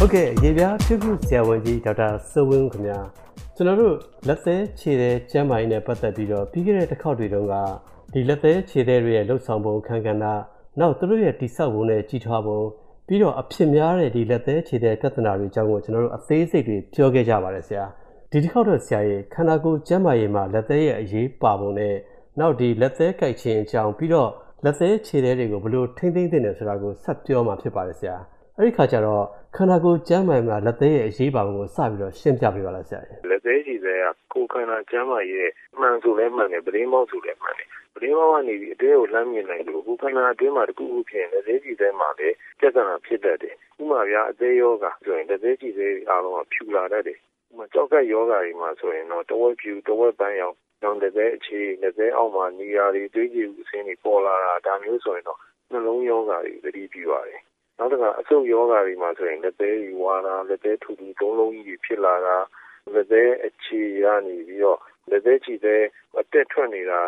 ဟုတ်ကဲ့ရေပြားဖြစ်မှုဆရာဝန်ကြီးဒေါက်တာစိုးဝင်းခင်ဗျာကျွန်တော်တို့လက်သေးခြေသေးကျမ်းမာရေးနဲ့ပတ်သက်ပြီးတော့ပြီးခဲ့တဲ့တစ်ခေါက်တွေတုန်းကဒီလက်သေးခြေသေးတွေရဲ့လှုပ်ဆောင်ပုံခံကဏ္ဍနောက်သူတို့ရဲ့တိဆောက်ပုံနဲ့ကြီးထွားပုံပြီးတော့အဖြစ်များတဲ့ဒီလက်သေးခြေသေးပြဿနာတွေအကြောင်းကိုကျွန်တော်တို့အသေးစိတ်တွေပြောခဲ့ကြပါတယ်ဆရာဒီတစ်ခေါက်တော့ဆရာရေခန္ဓာကိုယ်ကျမ်းမာရေးမှာလက်သေးရဲ့အရေးပါပုံနဲ့နောက်ဒီလက်သေးကြိုက်ခြင်းအကြောင်းပြီးတော့လက်သေးခြေသေးတွေကိုဘယ်လိုထိမ့်သိမ့်သင့်တယ်ဆိုတာကိုဆက်ပြောမှာဖြစ်ပါတယ်ဆရာအဲ့ဒီခါကျတော့ ခန္ဓာကိုယ်ကျမ်းမာမှာလက်သေးရဲ့အရေးပါပုံကိုစပြီးတော့ရှင်းပြပေးပါလားဆရာ။လက်သေးကြီးတွေကကိုယ်ခန္ဓာကျမ်းမာရဲ့မှန်ဆိုလဲမှန်တယ်ပရင်းမောက်ဆိုလဲမှန်တယ်ပရင်းမောက်ကနေပြီးအတွင်းကိုလှမ်းမြင်နိုင်လို့ကိုယ်ခန္ဓာအတွင်းမှာတခုခုဖြစ်ရင်လက်သေးကြီးတွေမှာလည်းပြဿနာဖြစ်တတ်တယ်။ဥပမာဗျာအသေးယောဂဆိုရင်လက်သေးကြီးတွေအားလုံးကဖြူလာတတ်တယ်။ဥပမာကြောက်ကပ်ယောဂတွေမှာဆိုရင်တော့တဝက်ဖြူတဝက်ပန်းရောင်ကျောင်းလက်သေးအခြေလက်သေးအောက်မှာနေရာတွေတွေးကြည့်ဦးစင်းတွေပေါ်လာတာဒါမျိုးဆိုရင်တော့နှလုံးယောဂတွေသတိပြုရတယ် နောက်တစ်ခါအဆုတ်ယောဂါတွေမှာဆိုရင်လက်သေးကြီးဝါတာလက်သေးထူထူသုံးလုံးကြီးဖြစ်လာတာလက်သေးအခြေရနေပြီးတော့လက်သေးချီသေးအတက်ထွက်နေတာ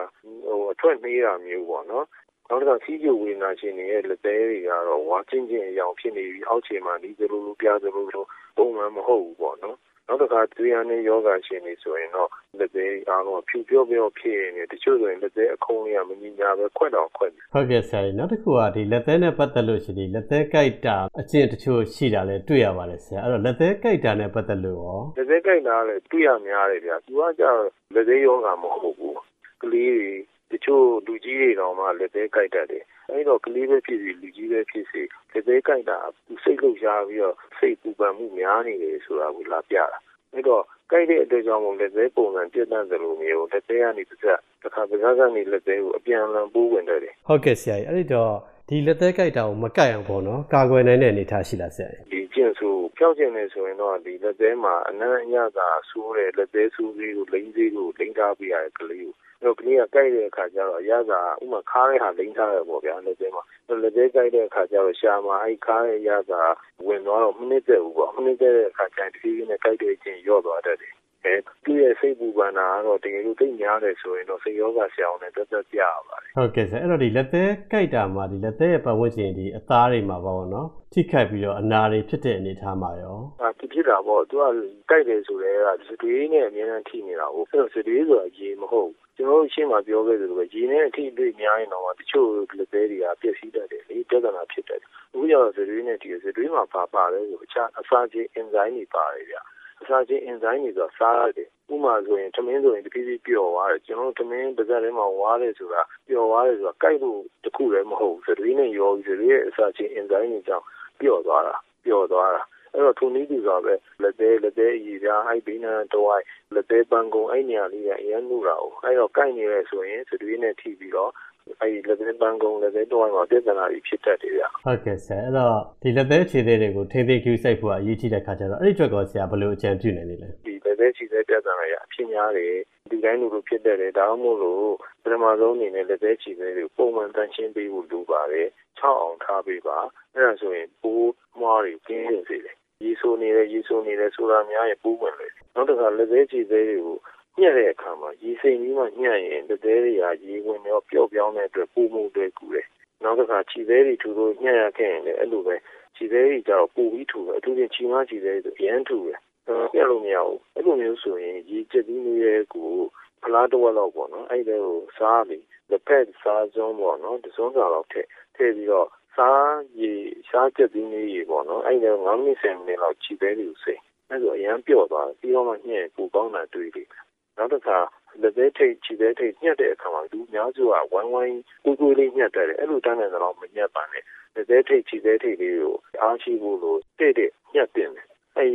ဟိုအထွက်နှေးတာမျိုးပေါ့နော်နောက်တစ်ခါစီးကျူဝေနာရှင်တွေရဲ့လက်သေးတွေကတော့ဝါချင်းချင်းအယောင်ဖြစ်နေပြီးအောက်ခြေမှာဒီလိုလိုပြားသလိုလိုပုံမှန်မဟုတ်ဘူးပေါ့နော် နောက်တစ်ခါသွေးရနဲ့ယောဂရှင်တွေဆိုရင်တော့လက်သေးအားလုံးဖြူပြော့ပြော့ဖြစ်နေတချို့ဆိုရင်လက်သေးအခုံးလေးကမညီညာပဲခွက်တော့ခွက်ဟုတ်ကဲ့ဆရာကြီးနောက်တစ်ခုကဒီလက်သေးနဲ့ပတ်သက်လို့ရှိရင်လက်သေးကြိုက်တာအကျင့်တချို့ရှိတာလည်းတွေ့ရပါတယ်ဆရာအဲ့တော့လက်သေးကြိုက်တာနဲ့ပတ်သက်လို့ရောလက်သေးကြိုက်တာလည်းတွေ့ရများတယ်ဗျာသူကကြာလက်သေးယောဂမဟုတ်ဘူးကလေးတွေတချို့လူကြီးတွေတောင်မှလက်သေးကြိုက်တတ်တယ် အဲ့တော့ ကလေးပဲဖြစ်စီလူကြီးပဲဖြစ်စီလက်သေးကြိုက်တာ စိတ်လှုပ်ရှားပြီးတော့ စိတ်ပူပန်မှုများနေတယ်ဆိုတာကို လာပြတာ အဲ့တော့ကြိုက်တဲ့အတွက်ကြောင့်မို့ လက်သေးပုံစံပြတ်တတ်တယ်လို့မျိုး လက်သေးကနေတစ်ချက်တစ်ခါပကားကနေ လက်သေးကို အပြန်အလှန်ပိုးဝင်တယ် ဟုတ်ကဲ့ဆရာကြီး အဲ့ဒီတော့ ဒီလက်သေးကြိုက်တာကို မကြိုက်အောင်ပေါ့နော် ကာကွယ်နိုင်တဲ့အနေအထားရှိလားဆရာကြီး ဒီကျင့်ဆိုဖြောက်ကျင်နေဆိုရင်တော့ဒီလက်သေးမှာ အနံ့အညသာဆိုးတဲ့ လက်သေးဆိုးလေးကို လိမ့်သေးကိုလိမ့်ထားပေးရတဲ့ကလေးကို တော့ကလေးကကြိုက်တဲ့အခါကျတော့အရသာဥမာခါးတဲ့ဟာလိမ့်ထားရပေါ့ဗျာလက်သေးမှာလက်သေးကြိုက်တဲ့အခါကျတော့ရှာမှာအဲ့ခါးရဲ့အရသာဝင်သွားတော့မနစ်တဲ့ဘူးပေါ့မနစ်တဲ့အခါကျရင်တတိယနဲ့ကြိုက်တဲ့အချင်းရော့သွားတတ်တယ်အဲသူ့ရဲ့စိတ်ပူပန်တာကတော့တကယ်လို့သိများတယ်ဆိုရင်တော့စိတ်ယောဂဆရာအောင်နဲ့တက်တက်ပြရပါတယ်ဟုတ်ကဲ့ဆရာအဲ့တော့ဒီလက်သေးကြိုက်တာမှာဒီလက်သေးရဲ့ပတ်ဝန်းကျင်ဒီအသားတွေမှာပေါ့နော်ထိခိုက်ပြီးတော့အနာတွေဖြစ်တဲ့အနေအထားမှာရောအာဖြစ်တာပေါ့သူကကြိုက်တယ်ဆိုတဲ့ကစတွေးနဲ့အများနဲ့ထိနေတာဟုတ်အဲ့တော့စတွေးဆိုတာရေမဟုတ် ကျွန်တော်တို့ရှင်းမှာပြောခဲ့သလိုပဲရေနဲ့အထိအတွေ့များရင်တော့တချို့လက်သေးတွေကပျက်စီးတတ်တယ်လေပြဿနာဖြစ်တတ်တယ်အခုကျတော့စတွေးနဲ့ဒီစတွေးမှာပါပါတယ်ဆိုအခြားအစာချင်းအင်ဇိုင်းတွေပါတယ်ဗျအစာချင်းအင်ဇိုင်းတွေဆိုတာစားရတယ်ဥမာဆိုရင်သမင်းဆိုရင်တဖြည်းဖြည်းပျော်သွားတယ်ကျွန်တော်သမင်းပါးစပ်ထဲမှာဝါးတယ်ဆိုတာပျော်သွားတယ်ဆိုတာကြိုက်လို့တခုလည်းမဟုတ်ဘူးစတွေးနဲ့ရောပြီးစတွေးရဲ့အစာချင်းအင်ဇိုင်းတွေကြောင့်ပျော်သွားတာပျော်သွားတာ အဲ့တော့ထုံနည်းတူစွာပဲလက်သေးလက်သေးအည်ပြားအဲ့ဘိနန်တော့လက်သေးပန်းကုံအဲ့နေရာလေးကအရင်မှုတာကိုအဲ့တော့ကိုက်နေရဲဆိုရင်စတွေးနဲ့ထိပြီးတော့အဲ့ဒီလက်သေးပန်းကုံလက်သေးတော့မှာပြဿနာတွေဖြစ်တတ်တယ်ဗျဟုတ်ကဲ့ဆရာအဲ့တော့ဒီလက်သေးခြေသေးတွေကိုထိသိကျူးစိုက်ဖို့အရေးကြီးတဲ့ခါကျတော့အဲ့ဒီအတွက်ကောဆရာဘယ်လိုအကြံပြုနိုင်လဲဒီလက်သေးခြေသေးပြဿနာရအဖြစ်များတယ်ဒီတိုင်းလိုလိုဖြစ်တတ်တယ်ဒါမှမဟုတ်လို့ပထမဆုံးအနေနဲ့လက်သေးခြေသေးတွေကိုပုံမှန်တန်ရှင်းပေးဖို့လိုပါတယ်6အောင်ထားပေးပါအဲ့ဒါဆိုရင်ပိုးမွားတွေကင်းနေစေတယ် ရေဆိုးနေတယ်ရေဆိုးနေတယ်ဆိုတာများရင်ပိုးဝင်တယ်နောက်တစ်ခါလက်သေးခြေသေးတွေကိုညှက်တဲ့အခါမှာရေစိမ်ကြီးမှညှက်ရင်လက်သေးတွေကရေဝင်ရောပျော့ပြောင်းတဲ့အတွက်ပိုးမှုတွေကူတယ်နောက်တစ်ခါခြေသေးတွေထူလို့ညှက်ရခဲ့ရင်လည်းအဲ့လိုပဲခြေသေးတွေကျတော့ပိုပြီးထူတယ်အထူးဖြင့်ခြေမခြေသေးတွေဆိုအရန်ထူတယ်ပြတ်လို့မရဘူးအဲ့လိုမျိုးဆိုရင်ရေကျက်သီးလေးရဲ့ကိုဖလားတော့လောက်ပေါ့နော်အဲ့ဒါကိုစားပြီးလက်ဖက်စားစုံပေါ့နော်တစုံစာလောက်ထည့်ထည့်ပြီးတော့ စားရည်ရှားချက်သီးလေးရေပေါ့နော်အဲ့ဒါ9မိနစ်10မိနစ်လောက်ခြေသေးတွေကိုစိအဲ့ဆိုအရန်ပြော့သွားပြီးတော့မှညှက်ပူကောင်းတာတွေ့လိမ့်မယ်နောက်တစ်ခါလက်သေးထိတ်ခြေသေးထိတ်ညှက်တဲ့အခါမှာလူများစုကဝိုင်းဝိုင်းကိုကိုလေးညှက်တယ်အဲ့လိုတန်းတဲ့တော့မညှက်ပါနဲ့လက်သေးထိတ်ခြေသေးထိတ်လေးကိုအားရှိဖို့လို့တဲ့တဲ့ညှက်တင်တယ်အဲ့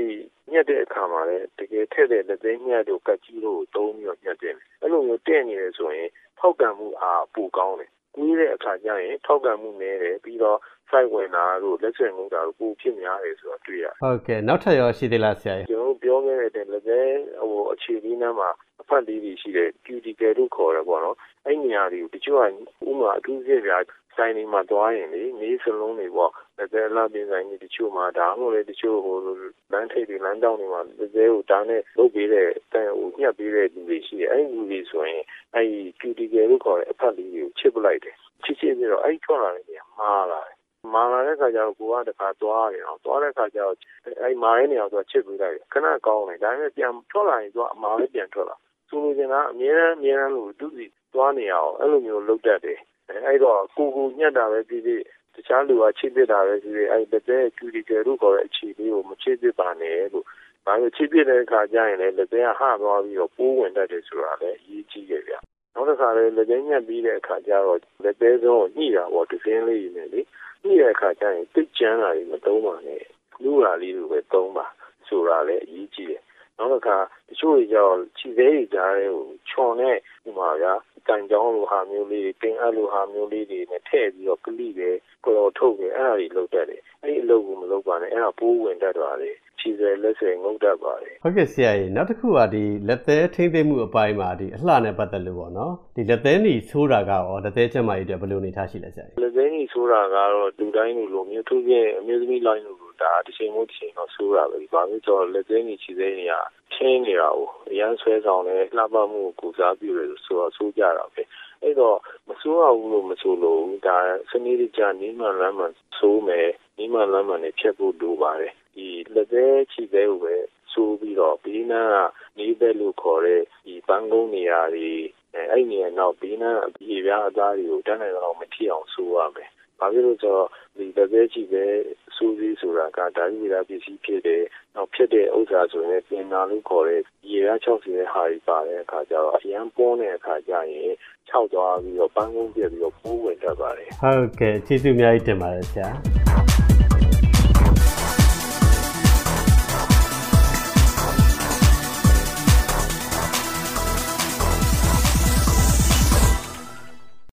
ညက်တဲ့အခါမှာလည်းတကယ်ထက်တဲ့လက်သေးညက်တို့ကတ်ကြီးတို့သုံးပြီးတော့ညက်တယ်အဲ့လိုမျိုးတဲ့နေရဆိုရင်ထောက်ကန်မှုအားပိုကောင်းတယ်ကွေးတဲ့အခါကျရင် ထောက်ကန်မှုနည်းတယ်ပြီးတော့ site ဝင်တာတို့လက်ဆွဲမှုတာတို့ပိုဖြစ်များတယ်ဆိုတော့တွေ့ရဟုတ်ကဲ့နောက်ထပ်ရောရှိသေးလားဆရာကျွန်တော်ပြောခဲ့တဲ့လက်သေးဟိုအခြေလေးနားမှာအဖတ်လေးတွေရှိတယ် cuticle လို့ခေါ်တယ်ပေါ့နော်အဲ့နေရာတွေကိုတချို့ကဥမာအထူးဖြစ်ပြဆိုင်တွေမှာသွားရင်လေနေစလုံးတွေပေါ့လက်သေးလာပြင်ဆိုင်ကြီးတချို့မှာဒါမှမဟုတ်လေတချို့ဟိုလမ်းထိပ်တွေလမ်းတောင်းတွေမှာလက်သေးကိုတားနဲ့လုပ်ပေးတဲ့တန်ဟိုညှက်ပေးတဲ့လူတွေရှိတယ်အဲ့ဒီလူတွေဆိုရင်အဲ့ဒီ cuticle လို့ခေါ်တဲ့အဖတ်လေးတွေကိုချစ်ပလိုက်တယ် ချစ်ချစ်ပြီးတော့အဲ့ထွက်လာတဲ့နေရာမှားလာတယ်မမာလာတဲ့ခါကျတော့ကိုကတခါသွားတယ်အောင်သွားတဲ့ခါကျတော့အဲမာရဲနေအောင်သူကချစ်ပေးလိုက်ခဏကောင်းတယ်ဒါပေမဲ့ပြန်ထွက်လာရင်သူကအမာလေးပြန်ထွက်လာဆိုလိုချင်တာအများအားအများအားလို့သူစီသွားနေအောင်အဲ့လိုမျိုးလုပ်တတ်တယ်အဲ့တော့ကိုကိုညက်တာပဲဖြစ်ဖြစ်တခြားလူကချစ်ပစ်တာပဲဖြစ်ဖြစ်အဲ့တဲ့ကျူဒီကယ်လို့ခေါ်တဲ့အခြေလေးကိုမချစ်ပစ်ပါနဲ့လို့ဘာလို့ချစ်ပစ်တဲ့အခါကျရင်လည်းလက်သေးကဟသွားပြီးတော့ပိုးဝင်တတ်တယ်ဆိုတာလည်းအရေးကြီးရဲ့ဗျနောက်တစ် ခါလည်းလက်သေးညက်ပြီးတဲ့အခါကျတော့လက်သေးဆုံးကိုညှိတာပေါ့ဒီစင်းလေးနေလေညှိတဲ့အခါကျရင်တိတ်ကျန်းတာတွေမသုံးပါနဲ့လူရာလေးလိုပဲသုံးပါဆိုတာလည်းအရေးကြီးတယ်နောက်တစ်ခါတချို့ကြောင့်ခြေသေးတွေကြားထဲကိုခြုံတဲ့ဒီမှာဗျာတန်ကြောင်းလိုဟာမျိုးလေးတင်အပ်လိုဟာမျိုးလေးတွေနဲ့ထည့်ပြီးတော့ကလိပဲကိုယ်တော်ထုတ်ပဲအဲ့ဒါတွေလုပ်တတ်တယ်အဲ့ဒီအလုပ်ကိုမလုပ်ပါနဲ့အဲ့ဒါပိုးဝင်တတ်သွားတယ် ခြေစဲလက်စဲငုတ်တတ်ပါတယ်ဟုတ်ကဲ့ဆရာကြီးနောက်တစ်ခုကဒီလက်သေးထိမ့်သိမ့်မှုအပိုင်းမှာဒီအလှနဲ့ပတ်သက်လို့ပေါ့နော်ဒီလက်သေးหนีဆိုးတာကရောလက်သေးချက်မကြီးတွေဘယ်လိုနေထားရှိလဲဆရာကြီးလက်သေးကြီးဆိုတာကတော့လူတိုင်းလူလိုမျိုးသူပြင်အမျိုးသမီးလိုင်းလိုဒါတစ်ချိန်မို့တစ်ချိန်တော့ဆိုးတာပဲဒီဘာလို့ဆိုတော့လက်သေးကြီးခြေသေးကြီးကထင်းနေတာကိုအရန်ဆွဲဆောင်တယ်လှပမှုကိုကုစားပြုတယ်ဆိုတော့ဆိုးကြတာပဲ အဲ့တော့မဆိုးရဘူးလို့မဆိုလို့ဒါစနစ်တကျနီးမှန်လမ်းမှန်ဆိုးမယ်နီးမှန်လမ်းမှန်နဲ့ဖြတ်ဖို့လိုပါတယ်ဒီလက်သေးခြေသေးကိုပဲဆိုးပြီးတော့ဘေးနားကနေဘက်လို့ခေါ်တဲ့ဒီပန်းကုန်းနေရာတွေအဲအဲ့နေရာနောက်ဘေးနားအပြေပြားအသားတွေကိုတန်းနိုင်တော့မထီအောင်ဆိုးရမယ်ဘာဖြစ်လို့ဆိုတော့ဒီလက်သေးကြည့် ပဲစူးစီးဆိုတာကဓာတ်ဝိရာပစ္စည်းဖြစ်တယ်။နောက်ဖြစ်တဲ့ဥစ္စာဆိုရင်ပြင်နာလို့ခေါ်တဲ့ရေရ60ရဲ့ဟာတွေပါတဲ့အခါကျတော့အရန်ပွန်းတဲ့အခါကျရင်ခြောက်သွားပြီးတော့ပန်းကုန်းပြက်ပြီးတော့ပိုးဝင်တတ်ပါတယ်ဟုတ်ကဲ့ကျေးဇူးအများကြီးတင်ပါတယ်ဆရာ